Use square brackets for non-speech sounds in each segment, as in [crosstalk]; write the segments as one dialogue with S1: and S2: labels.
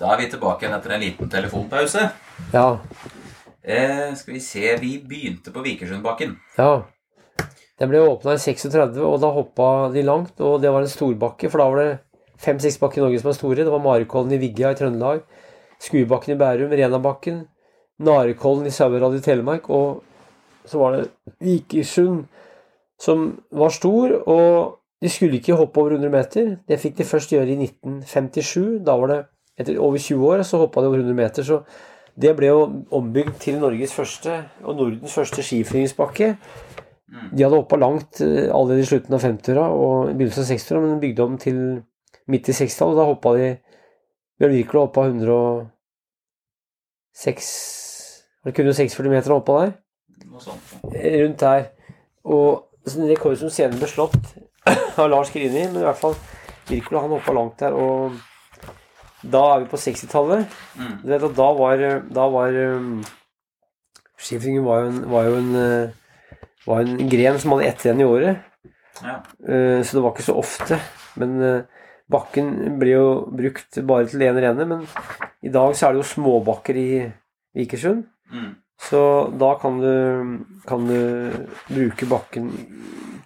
S1: Da er vi tilbake igjen etter en liten telefonpause.
S2: Ja.
S1: Eh, skal vi se Vi begynte på Vikersundbakken.
S2: ja. Den ble åpna i 36, og da hoppa de langt. Og det var en storbakke, for da var det fem-seks bakker i Norge som var store. Det var Marikollen i Vigga i Trøndelag, Skuebakken i Bærum, Renabakken, Narekollen i Sauerad i Telemark, og så var det Vikersund som var stor, og de skulle ikke hoppe over 100 meter. Det fikk de først gjøre i 1957. Da var det etter over 20 år, så hoppa de over 100 meter. Så det ble jo ombygd til Norges første og Nordens første skiflygingsbakke. De hadde hoppa langt eh, allerede i slutten av 50-åra og i begynnelsen av 60-åra, men bygde om til midt i 60-tallet. Da hoppa de Bjørn Wirkola hoppa 106 Var det kun 146 meter han hoppa der?
S1: Sånt.
S2: Eh, Rundt der. Og en rekord som senere ble slått [coughs] av Lars Grini, men i hvert fall Wirkola han hoppa langt der. Og da er vi på 60-tallet.
S1: Mm.
S2: Du vet at da var, da var um, Skiflyging var jo en, var jo en, eh, var en gren som hadde ett igjen i året.
S1: Ja.
S2: Uh, Så det var ikke så ofte. Men uh, bakken blir jo brukt bare til én rene. Men i dag så er det jo småbakker i Vikersund.
S1: Mm.
S2: Så da kan du, kan du bruke bakken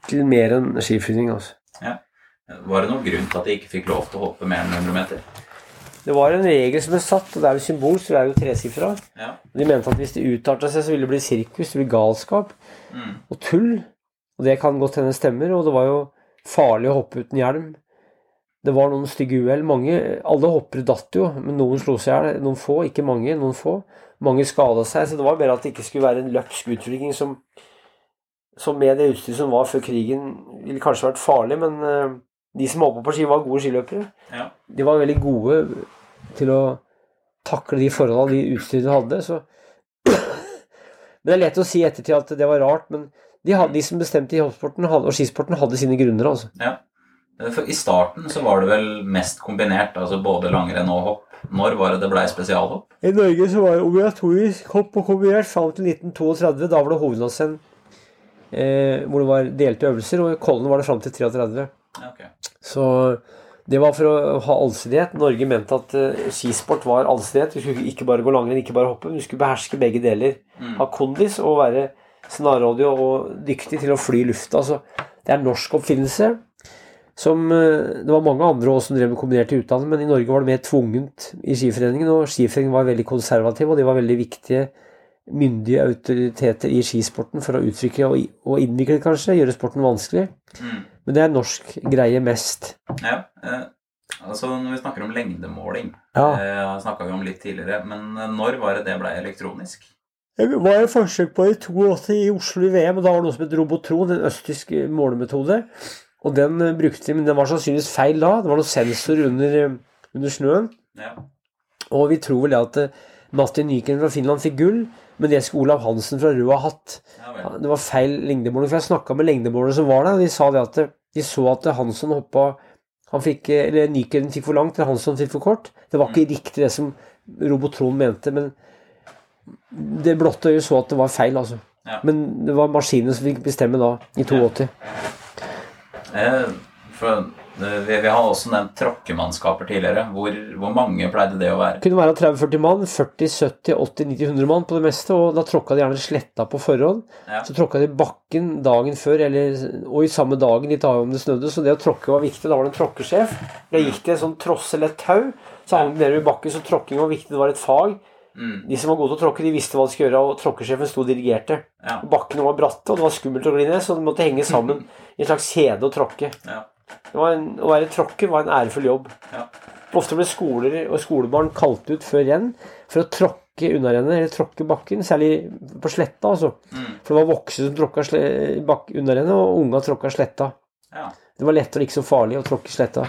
S2: til mer enn skiflygning. Altså.
S1: Var det noen grunn til at de ikke fikk lov til å hoppe mer enn 100 meter?
S2: Det var en regel som ble satt, og det er jo symbol, så det er jo tresifra.
S1: Ja.
S2: De mente at hvis det utarta seg, så ville det bli sirkus, det blir galskap
S1: Mm.
S2: og tull. Og det kan godt hende stemmer, og det var jo farlig å hoppe uten hjelm. Det var noen stygge uhell. Mange, alle hoppere datt jo, men noen slo seg i hjel. Noen få, ikke mange, noen få. Mange skada seg, så det var mer at det ikke skulle være en løpsk utflyging som, som med det utstyret som var før krigen, ville kanskje vært farlig, men eh, de som hoppa på ski, var gode skiløpere.
S1: Ja.
S2: De var veldig gode til å takle de forholdene de utstyret de hadde, så Men det er lett å si i ettertid at det var rart, men de, hadde, de som bestemte i hoppsporten og skisporten, hadde sine grunner, altså.
S1: ja. For I starten så var det vel mest kombinert, altså både langrenn og hopp. Når var det det blei spesialhopp?
S2: I Norge så var det obligatorisk hopp og kombinert fram til 1932. Da var det hovedlandsrenn eh, hvor det var delte øvelser, og i Kollen var det fram til 33.
S1: Ja, ok.
S2: Så det var for å ha allsidighet. Norge mente at uh, skisport var allsidighet. Du skulle ikke bare gå langrenn, ikke bare hoppe, men du skulle beherske begge deler.
S1: Mm.
S2: Ha kondis og være snarrådig og dyktig til å fly i lufta. Altså, det er norsk oppfinnelse. Som, uh, det var mange andre også som drev med kombinerte utdanning, men i Norge var det mer tvungent i Skiforeningen. Og Skiforeningen var veldig konservativ, og de var veldig viktige myndige autoriteter i skisporten for å uttrykke og, og innvikle, kanskje, gjøre sporten vanskelig.
S1: Mm.
S2: Men det er norsk greie mest.
S1: Ja, eh, altså når vi snakker om lengdemåling,
S2: Ja.
S1: eh, snakka vi om litt tidligere, men eh, når var det det ble elektronisk?
S2: Det var et forsøk på i 82 i Oslo i VM, og da var det noe som het Robotron, en østtysk eh, målemetode. Og den eh, brukte de, men den var sannsynligvis feil da. Det var noen sensor under, under snøen.
S1: Ja.
S2: Og vi tror vel at Martin Nyken fra Finland fikk gull, men det skulle Olav Hansen fra Røa hatt.
S1: ja
S2: Ja. Det var feil lengdemåler. for jeg snakka med lengdemålere som var der, og de sa det at de så at Hansson hoppa han fikk, eller Nyken fikk for langt, eller Hansson fikk for kort. Det var ikke riktig det som Robotron mente, men det blotte øyet så at det var feil, altså.
S1: Ja.
S2: Men det var maskinen som fikk bestemme da, i 82.
S1: Eh, for, vi, vi har også nevnt tråkkemannskaper tidligere. Hvor, hvor mange pleide det å være?
S2: Det kunne være 30-40 mann, 40-70-80-90-100 mann på det meste, og da tråkka de gjerne sletta på forhånd.
S1: Ja.
S2: Så tråkka de bakken dagen før, eller, og i samme dagen, litt avhengig om det snødde. Så det å tråkke var viktig. Da var det en tråkkesjef. Da gikk det en sånn tross eller et tau, så hang det nede i bakken, så tråkking var viktig. Det var et fag.
S1: Mm.
S2: De som var gode til å tråkke, de visste hva de skulle gjøre, og tråkkesjefen sto og dirigerte.
S1: Ja.
S2: Bakkene var bratte, og det var skummelt å gli ned, så de måtte henge sammen [laughs] i en slags kjede og tråkke.
S1: Ja.
S2: Det var en, å være tråkker var en ærefull jobb.
S1: Ja.
S2: Ofte ble skoler og skolebarn kalt ut før renn for å tråkke unnarennet, eller tråkke bakken, særlig på sletta. altså.
S1: Mm.
S2: For det var voksne som tråkka unna rennet, og unga tråkka sletta.
S1: ja.
S2: Det var lettere og ikke så farlig å tråkke sletta.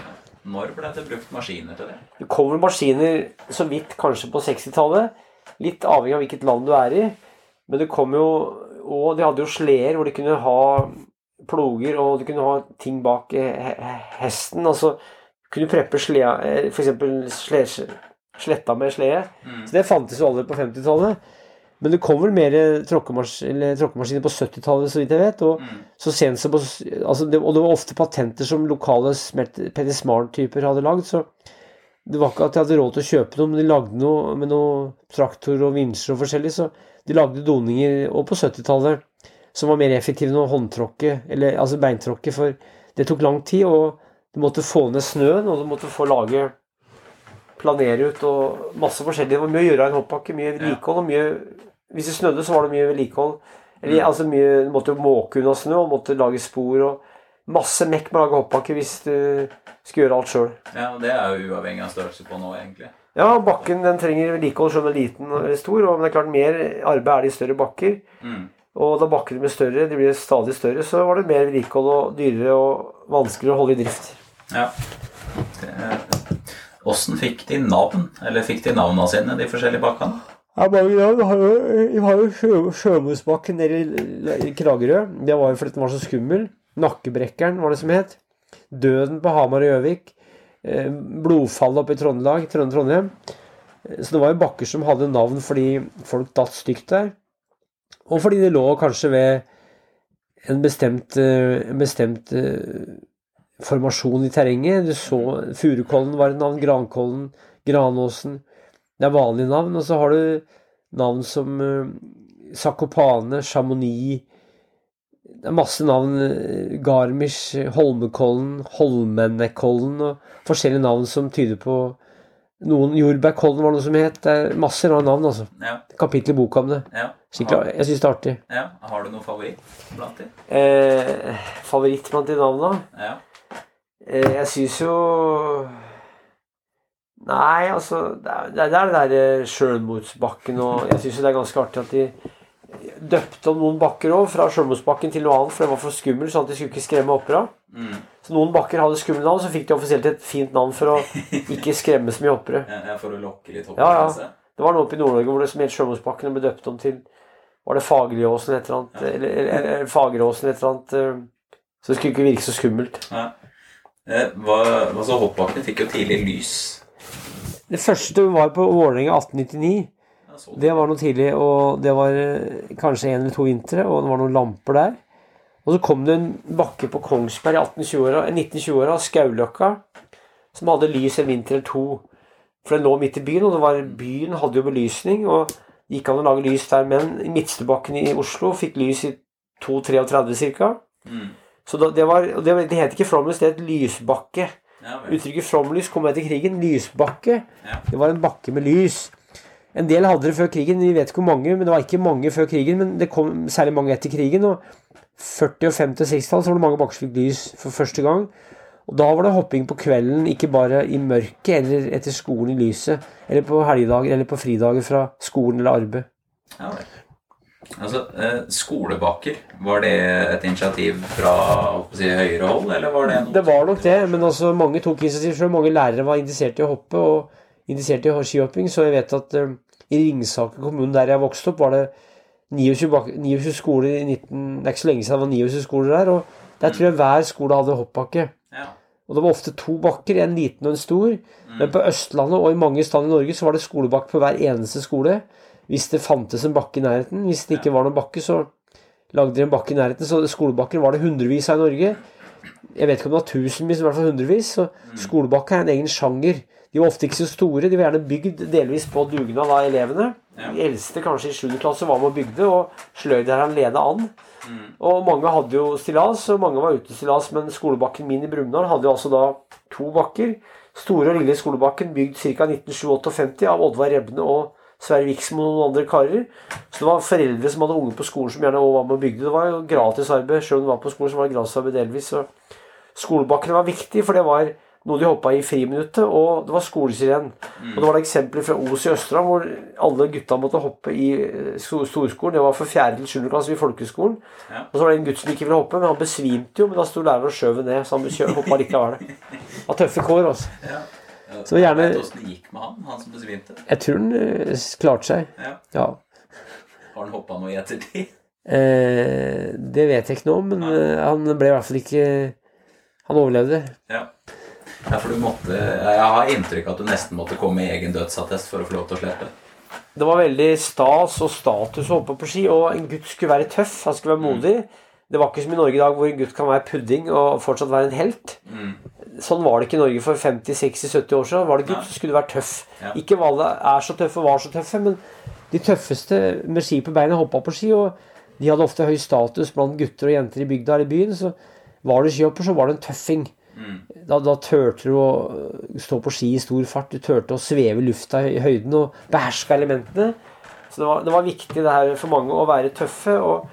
S1: Når ble det brukt maskiner til det?
S2: Det kommer maskiner så vidt kanskje på 60-tallet, litt avhengig av hvilket land du er i. Men det kom jo Og de hadde jo sleder hvor de kunne ha ploger, og du kunne ha ting bak hesten. og så kunne preppe sleda, f.eks. for eksempel sle- sletta med slede.
S1: Mm.
S2: Så det fantes jo allerede på 50-tallet. Men det kom vel mer tråkkemaskiner på 70-tallet, så vidt jeg vet. Og
S1: Mm.
S2: så sent som på altså det, Og det var ofte patenter som lokale smelt- Petter Smart-typer hadde lagd. Så Det var ikke at de hadde råd til å kjøpe noe, men de lagde noe med noe traktor og vinsjer og forskjellig, så de lagde doninger og på 70-tallet som var mer effektive enn å håndtråkke, eller altså beintråkke, for det tok lang tid, og du måtte få ned snøen, og du måtte få lage planere ut og masse forskjellig. Det var mye å gjøre av en hoppbakke, mye vedlikehold og mye Hvis det snødde, så var det mye vedlikehold. Eller altså mye Du måtte måke unna snø og måtte lage spor og masse mekk med å lage hoppbakke hvis du skulle gjøre alt sjøl.
S1: Ja, og Det er jo uavhengig av størrelse på nå, egentlig.
S2: Ja, bakken den trenger vedlikehold selv om den er liten eller stor, og men det er klart mer arbeid er det i større bakker.
S1: Mm.
S2: Og da bakkene ble større, de blir stadig større, så var det mer vedlikehold og dyrere og vanskeligere å holde i drift.
S1: Ja. Åssen fikk de navn, eller fikk de navnene sine, de forskjellige bakkene?
S2: Ja, mange navn. Vi har jo, jo sjø, Sjømosbakken nede i, Kragerø. Det var jo fordi den var så skummel. Nakkebrekkeren var det som het. Døden på Hamar og Gjøvik. Eh, blodfallet oppe i Trøndelag, Trondheim. Så det var jo bakker som hadde navn fordi folk datt stygt der. Og fordi det lå kanskje ved en bestemt, eh, en bestemt eh, formasjon i terrenget. Du så Furukollen var et navn, Grankollen, Granåsen. Det er vanlige navn. Og så har du navn som eh, Sakopane, Chamonix Det er masse navn. Garmisch, Holmenkollen, Holmenkollen og forskjellige navn som tyder på noen Jordbærkollen var noe som het. Det er masse rare navn, altså.
S1: Ja.
S2: Kapittel i boka om det.
S1: ja.
S2: Skikkelig, jeg syns det er artig.
S1: ja. Har du noen favoritt blant de?
S2: Eh, favoritt blant de navna?
S1: Ja.
S2: Eh, jeg syns jo Nei, altså Det er det, er det derre Sjølmordsbakken og Jeg syns det er ganske artig at de døpte om noen bakker òg, fra Sjølmordsbakken til noe annet, for det var for skummelt, sånn at de skulle ikke skremme opera.
S1: Mm.
S2: Så noen bakker hadde skumle navn, så fikk de offisielt et fint navn for å [laughs] ikke skremme så mye hoppere.
S1: Ja, ja, For å lokke litt
S2: Ja, ja. Det var noe oppe i Nord-Norge hvor det som het Sjømannsbakken ble døpt om til Var det Fageråsen et eller annet? Eller, eller, eller Fageråsen et eller annet? eh, Så det skulle ikke virke så skummelt.
S1: Ja. Eh, hva, altså Hoppbakken fikk jo tidlig lys.
S2: Det første var på Vålerenga 1899. Det var noe tidlig, og det var eh, kanskje en eller to vintre, og det var noen lamper der. Og så kom det en bakke på Kongsberg i 1820-åra, 1920-åra, Skauløkka, som hadde lys en vinter eller to. For den lå midt i byen, og var, byen hadde jo belysning, og gikk an å lage lys der. Men i Midtstubakken i Oslo fikk lys i 2.33 ca.
S1: Mm.
S2: Så da, det, var, det, det het ikke flomlys, det het lysbakke.
S1: Ja.
S2: Uttrykket flomlys kom etter krigen. Lysbakke.
S1: Ja.
S2: Det var en bakke med lys. En del hadde det før krigen, vi vet ikke hvor mange, men det var ikke mange før krigen. Men det kom særlig mange etter krigen. Og 40-, og 50- og 60-tall så var det mange bakker som fikk lys for første gang. Og da var det hopping på kvelden, ikke bare i mørket eller etter skolen i lyset. Eller på helgedager eller på fridager fra skolen eller arbeid.
S1: Ja. Altså, eh, Skolebakker, var det et initiativ fra si, høyere hold, eller var det noe
S2: Det var nok det, men altså mange tok initiativ selv. Mange lærere var interessert i å hoppe og interessert i skihopping, så jeg vet at eh, i Ringsaker kommune der jeg vokste opp, var det 29, bak 29 skoler i 19... Det er ikke så lenge siden det var 29 skoler der, og der tror jeg hver skole hadde hoppbakke.
S1: Ja.
S2: Og det var ofte to bakker, en liten og en stor. Men på Østlandet og i mange steder i Norge så var det skolebakke på hver eneste skole. Hvis det fantes en bakke i nærheten. Hvis det ikke var noen bakke, så lagde de en bakke i nærheten. Så skolebakker var det hundrevis av i Norge. Jeg vet ikke om det var tusenvis, men i hvert fall hundrevis. Så skolebakke er en egen sjanger. De var ofte ikke så store. De var gjerne bygd delvis på dugnad av elevene. De eldste, kanskje i 7. klasse, var med og bygde, og sløydlæreren leda an. Og mange hadde jo stillas, og mange var uten stillas, men skolebakken min i Brumunddal hadde jo altså da to bakker. Store og lille skolebakken, bygd ca. 1957 av Oddvar Rebne og Sverre Viksmo og noen andre karer. Så det var foreldre som hadde unge på skolen som gjerne var med og bygde. Det var jo gratisarbeid. Selv om de var på skolen, så var det gratisarbeid delvis. Så skolebakkene var viktig, for det var noe de hoppa i friminuttet, og det var skolesiren. Og det var det eksempler fra Os i Østerdal hvor alle gutta måtte hoppe i eh, storskolen. Det var for 4. til 7. klasse i folkeskolen.
S1: Ja.
S2: Og så var det en gutt som ikke ville hoppe, men han besvimte jo. Men da sto læreren og skjøv ned, så han hoppa likevel. Det var tøffe kår, altså.
S1: Ja. Ja,
S2: Så gjerne-
S1: åssen det gikk med han, han som besvimte?
S2: Jeg tror han eh, klarte seg.
S1: Ja.
S2: Ja.
S1: Har han hoppa noe i ettertid?
S2: Eh, det vet jeg ikke om, men Nei. han ble i hvert fall ikke Han overlevde.
S1: Ja. Ja, for du måtte Jeg har inntrykk av at du nesten måtte komme med egen dødsattest for å få lov til å slippe.
S2: Det var veldig stas og status å hoppe på ski, og en gutt skulle være tøff, han skulle være modig. Det var ikke som i Norge i dag, hvor en gutt kan være pudding og fortsatt være en helt.
S1: Mm.
S2: sånn var det ikke i Norge for 50-60-70 år siden. Var det gutt, så skulle du være tøff.
S1: Ja.
S2: Ikke alle er så tøffe og var så tøffe, men de tøffeste med ski på beina hoppa på ski, og de hadde ofte høy status blant gutter og jenter i bygda eller i byen. Så var du skihopper, så var du en tøffing.
S1: Mm.
S2: Da, da turte du å øh, stå på ski i stor fart. Du turte å sveve lufta i høyden og beherske elementene. Så det var, det var viktig det her for mange å være tøffe. og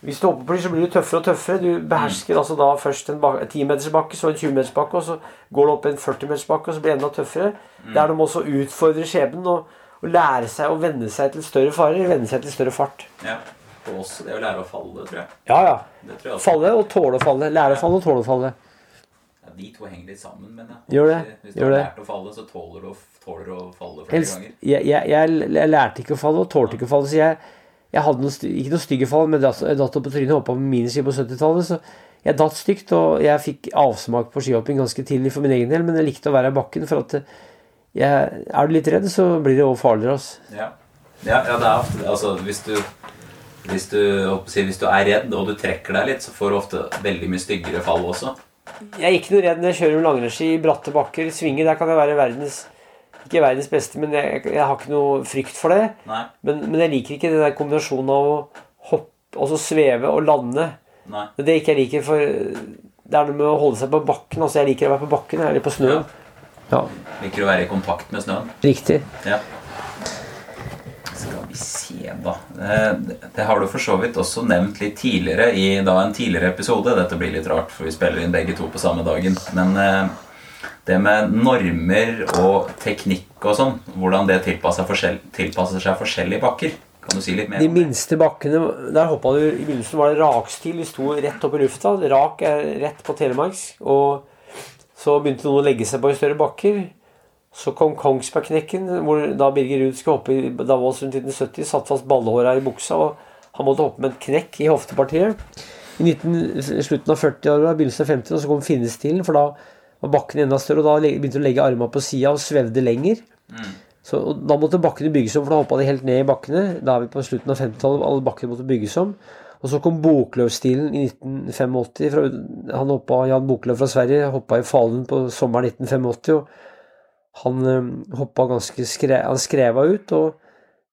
S2: hvis du hopper på ski, så blir du tøffere og tøffere. Du behersker altså da først en bak- 10-metersbakke, så en 20-metersbakke, og så går du opp en 40-metersbakke, og så blir det enda tøffere. Der du må også utfordre skjebnen og, og lære seg å venne seg til større farer, venne seg til større fart.
S1: Ja. Og også det å lære å falle, tror jeg.
S2: Ja, ja.
S1: Tror jeg.
S2: Falle og tåle å falle. Lære å falle og tåle å falle.
S1: De to henger litt sammen, men jeg.
S2: Gjør det,
S1: Hvis du
S2: gjør
S1: har
S2: det.
S1: lært å falle, så tåler du tåler du å falle flere
S2: Helst,
S1: ganger.
S2: jeg, jeg, jeg, jeg lærte ikke å falle og tålte ikke å falle, så jeg, hadde noe, ikke noe stygge fall, men jeg datt datt opp på trynet og hoppa med miniski på 70-tallet, så jeg datt stygt, og jeg fikk avsmak på skihopping ganske tidlig for min egen del, men jeg likte å være i bakken, for at er du litt redd, så blir det også farligere. Altså.
S1: Ja. Ja, ja, det er ofte Altså, hvis du hvis du, hvis du er redd og du trekker deg litt, så får du ofte veldig mye styggere fall også.
S2: Jeg er ikke noe redd når jeg kjører langrennsski i bratte bakker, svinger, der kan jeg være verdens ikke verdens beste, men jeg, jeg har ikke noe frykt for det. Men, men jeg liker ikke den der kombinasjonen av å hoppe, og så sveve og lande.
S1: Nei.
S2: Det er det ikke jeg liker, for det er noe med å holde seg på bakken. Altså, jeg liker å være på bakken eller på snøen. Ja,
S1: Liker å være i kontakt med snøen.
S2: riktig.
S1: Ja. Da. Eh, Det, har du for så vidt også nevnt litt tidligere i da en tidligere episode. Dette blir litt rart, for vi spiller inn begge to på samme dagen. Men eh, det med normer og teknikk og sånn, hvordan det tilpasser, forskjell, tilpasser seg forskjellige bakker. Kan du si litt mer
S2: De minste bakkene, der hoppa du I begynnelsen var det rakstil. Vi sto rett opp i lufta. Rak er rett på telemarks. Og så begynte noen å legge seg på i større bakker. Så kom Kongsbergknekken, hvor da Birger Ruud skulle hoppe i Davos rundt 1970. Satt fast ballehåra i buksa, og han måtte hoppe med en knekk i hoftepartiet. I 19, slutten av 40-åra, begynnelsen av 50 så kom finnestilen, for da var bakken enda større, og da begynte du å legge armene på sida og svevde lenger. Så, og da måtte bakkene bygges om, for da hoppa de helt ned i bakkene. Da er vi på slutten av 50-tallet, alle bakkene måtte bygges om. Og så kom Boklövstilen i 1985. Fra, han hoppa, Jan Boklöv fra Sverige hoppa i Falun på sommeren 1985. og Han øh, hoppa ganske skre, Han skreva ut, og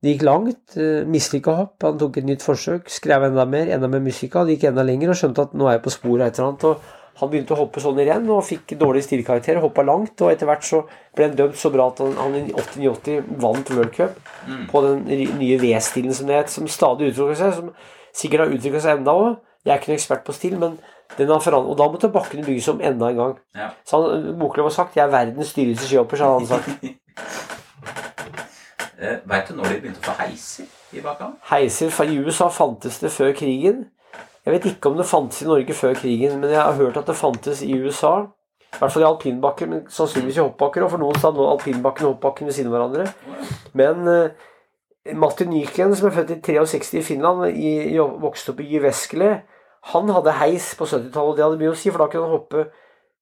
S2: det gikk langt. Uh, Mislykka hopp. Han tok et nytt forsøk, skrev enda mer, enda mer musikka. Det gikk enda lenger, og skjønte at nå er jeg på sporet av et eller annet. og han begynte å hoppe sånn i renn og fikk dårlig stilkarakter. Hoppa langt, og etter hvert så ble han dømt så bra at han, i i 89 vant World Cup på den nye V-stilen som det het, som stadig utvikler seg. Som sikkert har utvikla seg enda òg. Jeg er ikke noen ekspert på stil, men og da måtte bakkene bygges om enda en gang.
S1: Ja.
S2: Så han, har sagt 'jeg er verdens dyreste skihopper', så hadde han sagt. [laughs]
S1: Eh, Veit du når de begynte å få heiser i bakkene?
S2: Heiser fra USA fantes det før krigen. Jeg vet ikke om det fantes i Norge før krigen, men jeg har hørt at det fantes i USA. I hvert fall i alpinbakker, men sannsynligvis i hoppbakker. Og for noen sa nå alpinbakken og hoppbakken ved siden av hverandre. Men eh, Martin Nyken, som er født i 63 i Finland, i, i, vokste opp i Jyväskylä, han hadde heis på 70-tallet, og det hadde mye å si, for da kunne han hoppe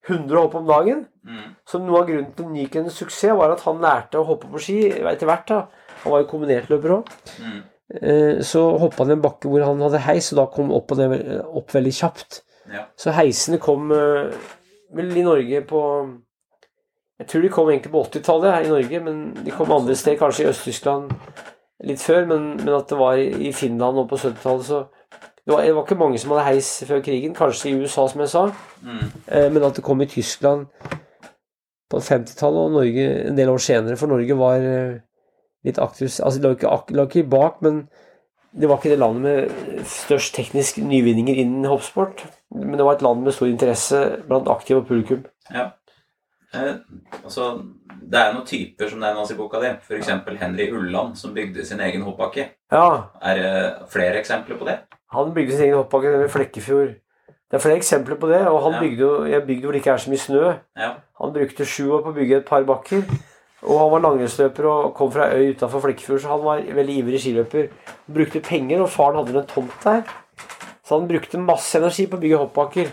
S2: 100 hopp om dagen.
S1: Mm.
S2: Så noe av grunnen til Nykens suksess var at han lærte å hoppe på ski etter hvert. da. Han var jo kombinertløper òg.
S1: Mm.
S2: Eh, Så hoppa han i en bakke hvor han hadde heis, og da kom opp, på det, opp veldig kjapt.
S1: Ja.
S2: Så heisene kom eh, vel i Norge på Jeg tror de kom egentlig på 80-tallet her i Norge, men de kom andre steder, kanskje i Øst-Tyskland litt før. Men, men at det var i Finland og på 70-tallet, så det var, det var ikke mange som hadde heis før krigen. Kanskje i USA, som jeg sa.
S1: Mm.
S2: Eh, Men at det kom i Tyskland på 50-tallet og Norge en del år senere, for Norge var eh, litt aktivt Altså, det lå ikke, lå ikke bak, men det var ikke det landet med størst teknisk nyvinninger innen hoppsport. Men det var et land med stor interesse blant aktive og publikum.
S1: Ja. Eh, altså, det er noen typer som nevnes i boka di. F.eks. Henry Ulland, som bygde sin egen hoppbakke.
S2: Ja,
S1: Er det flere eksempler på det?
S2: Han bygde sin egen hoppbakke ved Flekkefjord. Det er flere eksempler på det, og han
S1: Ja.
S2: bygde jo Jeg bygde hvor det ikke er så mye snø.
S1: Ja.
S2: Han brukte sju år på å bygge et par bakker. Og han var langrennsløper og kom fra øy utafor Flekkefjord, så han var veldig ivrig skiløper. Han brukte penger, og faren hadde en tomt der. Så han brukte masse energi på å bygge hoppbakker.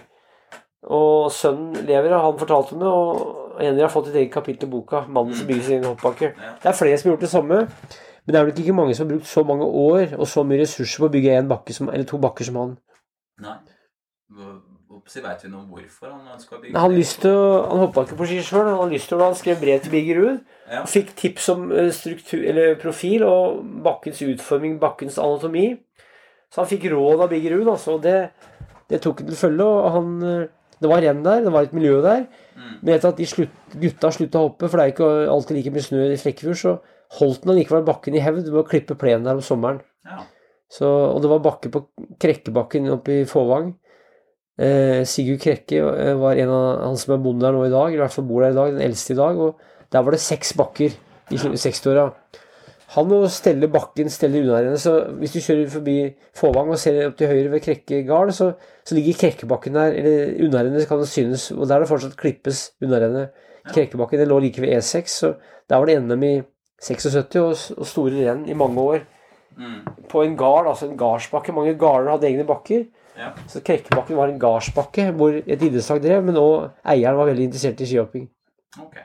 S2: Og sønnen lever, og han fortalte om det, og Henry har fått et eget kapittel i boka. 'Mannen som bygger sin egen hoppbakke'. Det er flere som har gjort det samme, men det er nok ikke mange som har brukt så mange år og så mye ressurser på å bygge en bakke som, eller to bakker som han.
S1: Nei. Veit vi noe hvorfor han ønska å bygge
S2: Han, å- han hoppa ikke på ski sjøl. Han hadde lyst til å Han skrev brev til Birger Ruud.
S1: Ja.
S2: Fikk tips om eh, struktur, eller profil og bakkens utforming, bakkens anatomi. Så han fikk råd av Birger Ruud, altså. Det, det tok han til følge. Og han, eh, det var renn der, det var et miljø der.
S1: Mm.
S2: Men etter at de slutt, gutta slutta å hoppe, for det er ikke alltid like mye snø i Flekkefjord, så holdt den allikevel bakken i hevd ved å klippe plenen der om sommeren.
S1: Ja.
S2: Så, og det var bakke på Krekkebakken oppe i Fåvang. Eh, Sigurd Krekke eh, var en av han som er bonde der nå i dag, eller i hvert fall bor der i dag, den eldste i dag. Og der var det seks bakker i ja. 60-åra. Han må stelle bakken, stelle unnarennet. Så hvis du kjører forbi Fåvang og ser opp til høyre ved Krekke gard, så, så ligger Krekkebakken der, eller unnarennet kan det synes, og der er det fortsatt klippes unnarennet. Krekkebakken den lå like ved E6, så der var det NM i 76 og, og store renn i mange år
S1: Mm.
S2: på en gard, altså en gardsbakke. Mange garder hadde egne bakker.
S1: Ja.
S2: Så Krekkebakken var en gardsbakke hvor et idrettslag drev, men òg eieren var veldig interessert i skihopping.
S1: Ok.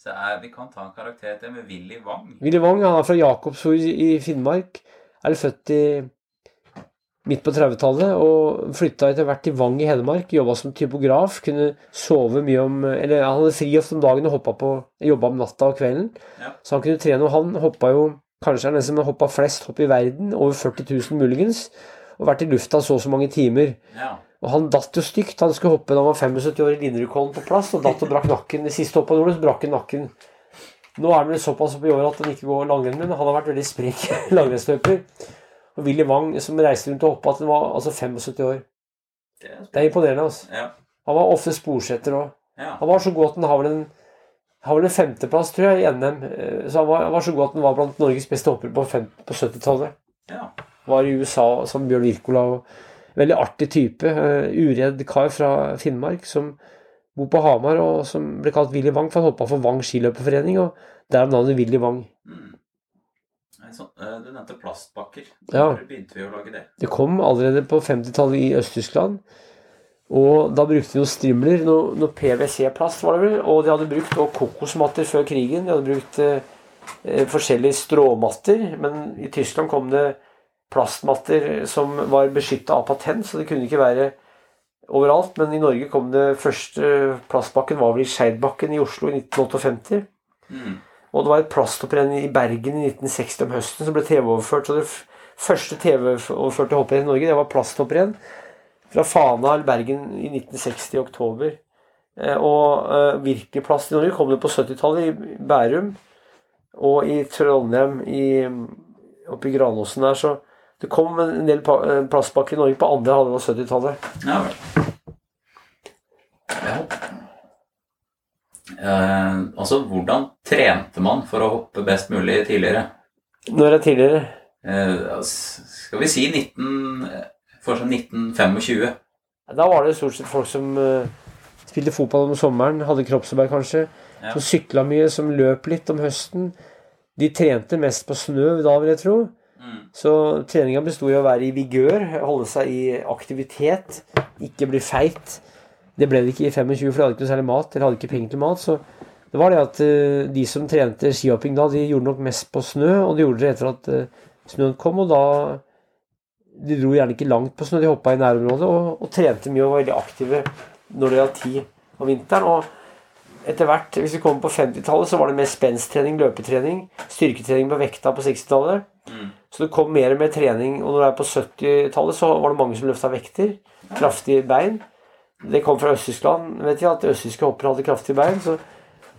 S1: Så er, vi kan ta en karakter til med Willy Wang.
S2: Willy Wang han er fra Jakobsfjord i Finnmark. Er født i midt på 30-tallet og flytta etter hvert til Vang i Hedmark. Jobba som typograf. Kunne sove mye om Eller han hadde fri ofte om dagen og på Jobba om natta og kvelden.
S1: Ja.
S2: Så han kunne trene. Og han hoppa jo Kanskje er den som har hoppa flest hopp i verden. Over 40 000 muligens. Og vært i lufta så og så mange timer.
S1: Ja.
S2: Og han datt jo stygt. Han skulle hoppe da han var 75 år i Linderudkollen på plass, og datt og brakk nakken. Det siste hoppet han gjorde, så brakk han nakken. Nå er han vel såpass oppe i året at han ikke går langrenn, men han har vært veldig sprek [laughs] langrennsløper. Og Willy Wang, som reiste rundt og hoppa, at han var altså 75 år.
S1: Det er
S2: Det er imponerende. altså.
S1: Ja.
S2: Han var ofte sporsetter òg.
S1: ja.
S2: Han var så god at han har vel en har vel en femteplass, tror jeg, i NM. Eh, Så han var, han var så god at han var blant Norges beste hoppere på, fem- på 70-tallet.
S1: ja.
S2: Var i USA som Bjørn Wirkola. Veldig artig type. Uh, uredd kar fra Finnmark som bor på Hamar, og som ble kalt Willy Wang, for han hoppa for Vang skiløperforening, og derav navnet Willy Wang.
S1: Mm. Nei, så, eh, du nevnte plastbakker.
S2: Ja.
S1: Begynte vi å lage det?
S2: Det kom allerede på 50-tallet i Øst-Tyskland. Og da brukte de noen strimler, noe, noe PwC-plast var det vel, og de hadde brukt og kokosmatter før krigen. De hadde brukt eh, eh, forskjellige stråmatter, men i Tyskland kom det plastmatter som var beskytta av patent, så det kunne ikke være overalt. Men i Norge kom det første plastbakken var vel i Skeidbakken i Oslo i 1958.
S1: Mm.
S2: Og det var et plasthopprenn i Bergen i 1960 om høsten som ble TV-overført. Så det første TV-overførte hopprenn i Norge, det var plasthopprenn fra Fana eller Bergen i 1960 i oktober. Eh, Og eh, virkelig plast i Norge kom det på 70-tallet i Bærum og i Trondheim i, oppe i Granåsen der. Så det kom en del plastpakker eh, i Norge på andre halvdel av 70-tallet.
S1: Ja. Ja. Altså, hvordan trente man for å hoppe best mulig tidligere?
S2: Når er tidligere?
S1: Eh, altså, skal vi si 19, for fortsatt 1925?
S2: Da var det stort sett folk som eh, spilte fotball om sommeren, hadde kroppsarbeid kanskje,
S1: Ja.
S2: som sykla mye, som løp litt om høsten. De trente mest på snø da, vil jeg tro.
S1: Mm.
S2: Så treninga besto i å være i vigør, holde seg i aktivitet, ikke bli feit. Det ble det ikke i 25, for de hadde ikke noe særlig mat, eller hadde ikke penger til mat. Så det var det at eh, de som trente skihopping da, de gjorde nok mest på snø, og de gjorde det etter at eh, snøen kom, og da De dro gjerne ikke langt på snø, de hoppa i nærområdet og, og trente mye og var veldig aktive når det gjaldt tid om vinteren. og etter hvert, hvis vi kommer på 50-tallet, så var det mer spensttrening, løpetrening, styrketrening på vekta på 60-tallet.
S1: Mm.
S2: Så det kom mer og mer trening. Og når det er på 70-tallet, så var det mange som løfta vekter. Kraftige bein. Det kom fra Øst-Tyskland, vet jeg, at østtyske hoppere hadde kraftige bein. Så,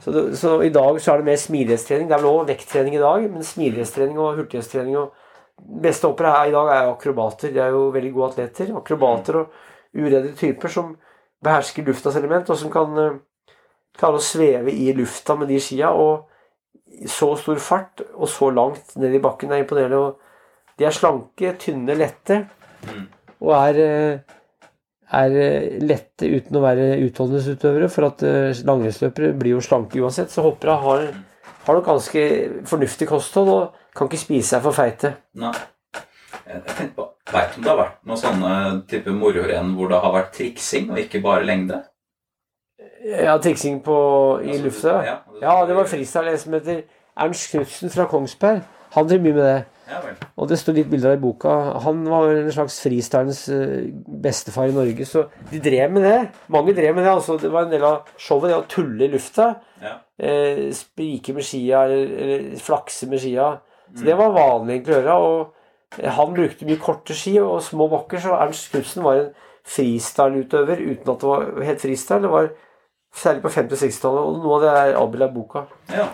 S2: så, det, så i dag så er det mer smidighetstrening. Det er vel også vekttrening i dag, men smidighetstrening og hurtighetstrening og Beste hoppere her i dag er akrobater. De er jo veldig gode atleter. Akrobater og uredde typer som behersker luftas element, og som kan eh, klare å sveve i lufta med de skia. Og så stor fart og så langt ned i bakken er imponerende. Og de er slanke, tynne, lette.
S1: Mm.
S2: Og er, eh, er eh, lette uten å være utholdenhetsutøvere. For at eh, langrennsløpere blir jo slanke uansett. Så hoppere har, har nok ganske fornuftig kosthold og kan ikke spise seg for feite.
S1: Nei. Jeg tenkte på, Veit om det har vært noen sånne type mororenn hvor det har vært triksing, og ikke bare lengde?
S2: Ja, triksing på, i
S1: Altså,
S2: lufta.
S1: ja,
S2: det var freestyle. En som heter Ernst Knutsen fra Kongsberg. Han driver mye med det. Og det står litt bilder av i boka. Han var en slags freestylens eh, bestefar i Norge, så de drev med det. Mange drev med det. altså Det var en del av showet, det å tulle i lufta.
S1: Ja.
S2: Eh, sprike med skia, eller, eller flakse med skia. Så det var vanlig egentlig å gjøre. Og eh, han brukte mye korte ski og små bakker, så Ernst Knutsen var en freestyle-utøver uten at det var helt freestyle. Det var særlig på 50- og 60-tallet, og noe av det er avbildet i boka.
S1: ja.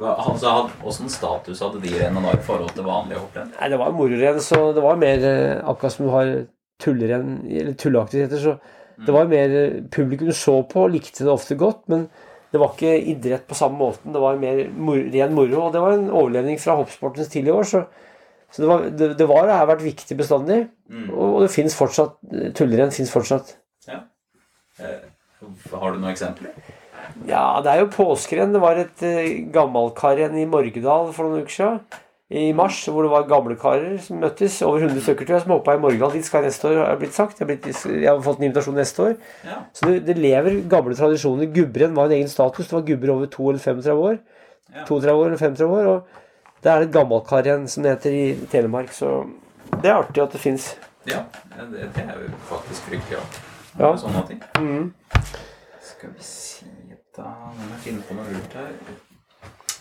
S1: Altså, Åssen status hadde de rennene i forhold til vanlige hopprenn?
S2: Nei, det var mororenn, så det var mer eh, akkurat som du har tullerenn, eller tulleaktiviteter, så det var mer eh, publikum så på, likte det ofte godt, men det var ikke idrett på samme måten. Det var mer mor ren moro, og det var en overlevning fra hoppsportens tidlige år, så, så det, var, det, det var og har vært viktig bestandig, og, og det finnes fortsatt, tullerenn finnes fortsatt.
S1: Ja. Eh, har du noen eksempler?
S2: Ja, det er jo påskerenn. Det var et uh, igjen i Morgedal for noen uker siden. I mars, hvor det var gamle karer som møttes. Over 100 stykker tror jeg, som hoppa i Morgedal. Dit skal jeg neste år, har blitt sagt. Jeg har, blitt, jeg har fått en invitasjon neste år.
S1: Ja.
S2: Så det, det lever gamle tradisjoner. Gubberen var en egen status. Det var gubber over 2 eller 35 år.
S1: Ja.
S2: 32 år eller 35 år. Og det er et gammelkarrenn som det heter i Telemark. Så det er artig at det fins.
S1: Ja, det, det er jo faktisk fryktelig artig.
S2: Ja.
S1: Sånne ting.
S2: Mm.
S1: Skal vi si da må jeg finne på noe lurt her.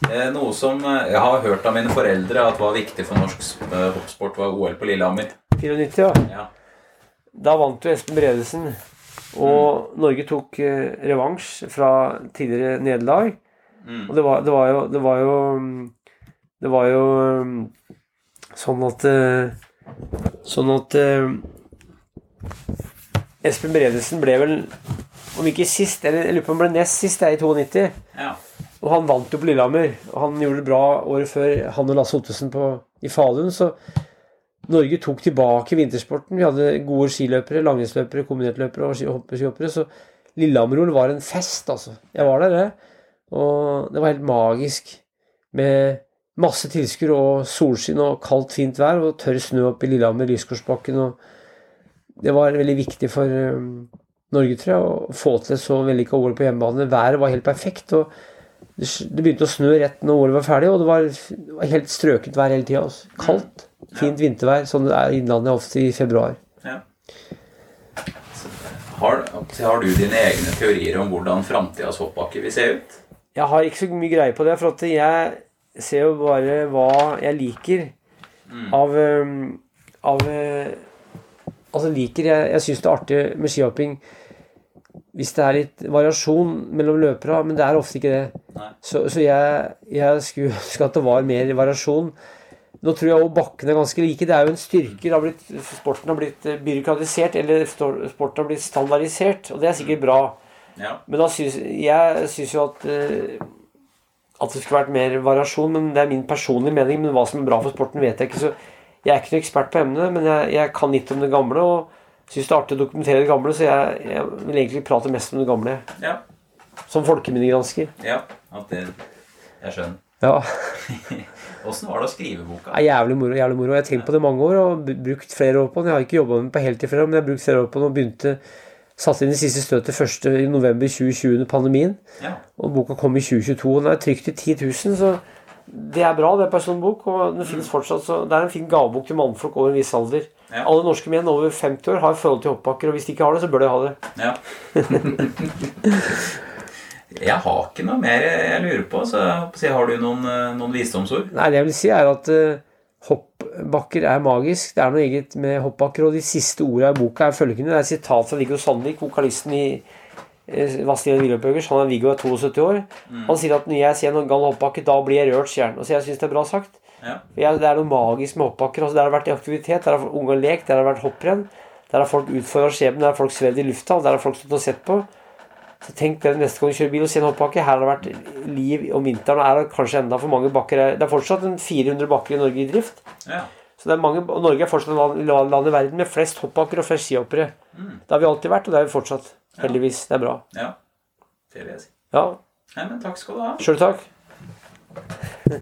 S1: Eh, noe som eh, jeg har hørt av mine foreldre at var viktig for norsk eh, hoppsport, var OL på Lillehammer.
S2: 94, ja.
S1: Ja.
S2: Da vant jo Espen Bredesen, og Norge tok revansj fra tidligere nederlag.
S1: Mm.
S2: Og det var, det var jo Det var jo mm, Det var jo mm, sånn at Sånn at Espen Bredesen ble vel Om ikke sist, eller jeg lurer på om han ble nest sist, det er i 92.
S1: ja.
S2: Og han vant jo på Lillehammer. Og han gjorde det bra året før han og Lasse Ottesen på, i Falun. Så Norge tok tilbake vintersporten. Vi hadde gode skiløpere, langrennsløpere, kombinertløpere og ski- hoppeskihoppere. Så Lillehammer-OL var en fest, altså. Jeg var der, jeg. Og det var helt magisk. Med masse tilskuere og solskinn og kaldt, fint vær og tørr snø oppe i Lillehammer, Lysgårdsbakken. Og det var veldig viktig for um, Norge, tror jeg, å få til et så vellykka OL på hjemmebane. Været var helt perfekt. og det begynte å snø rett når året var ferdig, og det var, det var helt strøkent vær hele tida. Kaldt, fint vintervær, sånn det er i Innlandet ofte i februar.
S1: ja. Har, har du dine egne teorier om hvordan framtidas hoppbakke vil se ut?
S2: Jeg har ikke så mye greie på det, for at jeg ser jo bare hva jeg liker av, um, av uh, Altså liker Jeg, jeg syns det er artig med skihopping hvis det er litt variasjon mellom løpere, men det er ofte ikke det. Så, så jeg, jeg skulle ønske at det var mer variasjon. Nå tror jeg òg bakkene er ganske like. Det er jo en styrke. Har blitt, sporten har blitt eh, byråkratisert, eller sporten har blitt standardisert, og det er sikkert bra.
S1: Ja.
S2: Men da syns, jeg syns jo at eh, at det skulle vært mer variasjon, men det er min personlige mening. Men hva som er bra for sporten, vet jeg ikke. Så jeg er ikke noen ekspert på emnet, men jeg, jeg kan litt om det gamle. Og syns det er artig å dokumentere det gamle, så jeg, jeg vil egentlig prate mest om det gamle.
S1: Ja.
S2: Som folkeminnegransker.
S1: ja. At det Jeg skjønner.
S2: Ja. [laughs]
S1: Åssen var det å skrive boka?
S2: Er jævlig moro. jævlig moro. Jeg har tenkt på det i mange år og brukt flere år på den. Jeg har ikke jobba med den på heltid år, men jeg har brukt flere år på den og begynte Satte inn det siste støtet 1. i november 2020 under pandemien.
S1: Ja.
S2: Og boka kom i 2022. og Den er trykt i 10 000, så det er bra. Det er en sånn og den finnes fortsatt. Så det er en fin gavebok til mannfolk over en viss alder.
S1: Ja.
S2: Alle norske menn over 50 år har forhold til hoppbakker, og hvis de ikke har det, så bør de ha det.
S1: Ja. [laughs] jeg har ikke noe mer jeg lurer på, så har du noen, eh, noen visdomsord?
S2: Nei, det jeg vil si er at eh, hoppbakker er magisk. Det er noe eget med hoppbakker, og de siste ordene i boka er følgende. Det er et sitat fra Viggo Sandvik, vokalisten i eh, Vazelina Wilhelmsburgers. Han er Viggo er 72 år. Han sier at når jeg ser en gal hoppbakke, da blir jeg rørt, sier han. Og så jeg syns det er bra sagt.
S1: Ja.
S2: For jeg, det er noe magisk med hoppbakker. Altså, der har det vært aktivitet, der har unger lekt, der har det vært hopprenn. Der har folk utfordra skjebnen, der har folk svevd i lufta, der har folk stått og sett på. Så tenk dere neste gang du kjører bil og ser en hoppbakke. Her har det vært liv om vinteren, og er det kanskje enda for mange bakker. Det er fortsatt en 400 bakker i Norge i drift.
S1: Ja.
S2: Så det er mange, og Norge er fortsatt land, land i verden med flest hoppbakker og flest skihoppere. Det har vi alltid vært, og det er vi fortsatt. Heldigvis. Det er bra.
S1: ja. Det vil jeg si.
S2: Ja,
S1: Nei, men takk skal du ha.
S2: sjøl takk.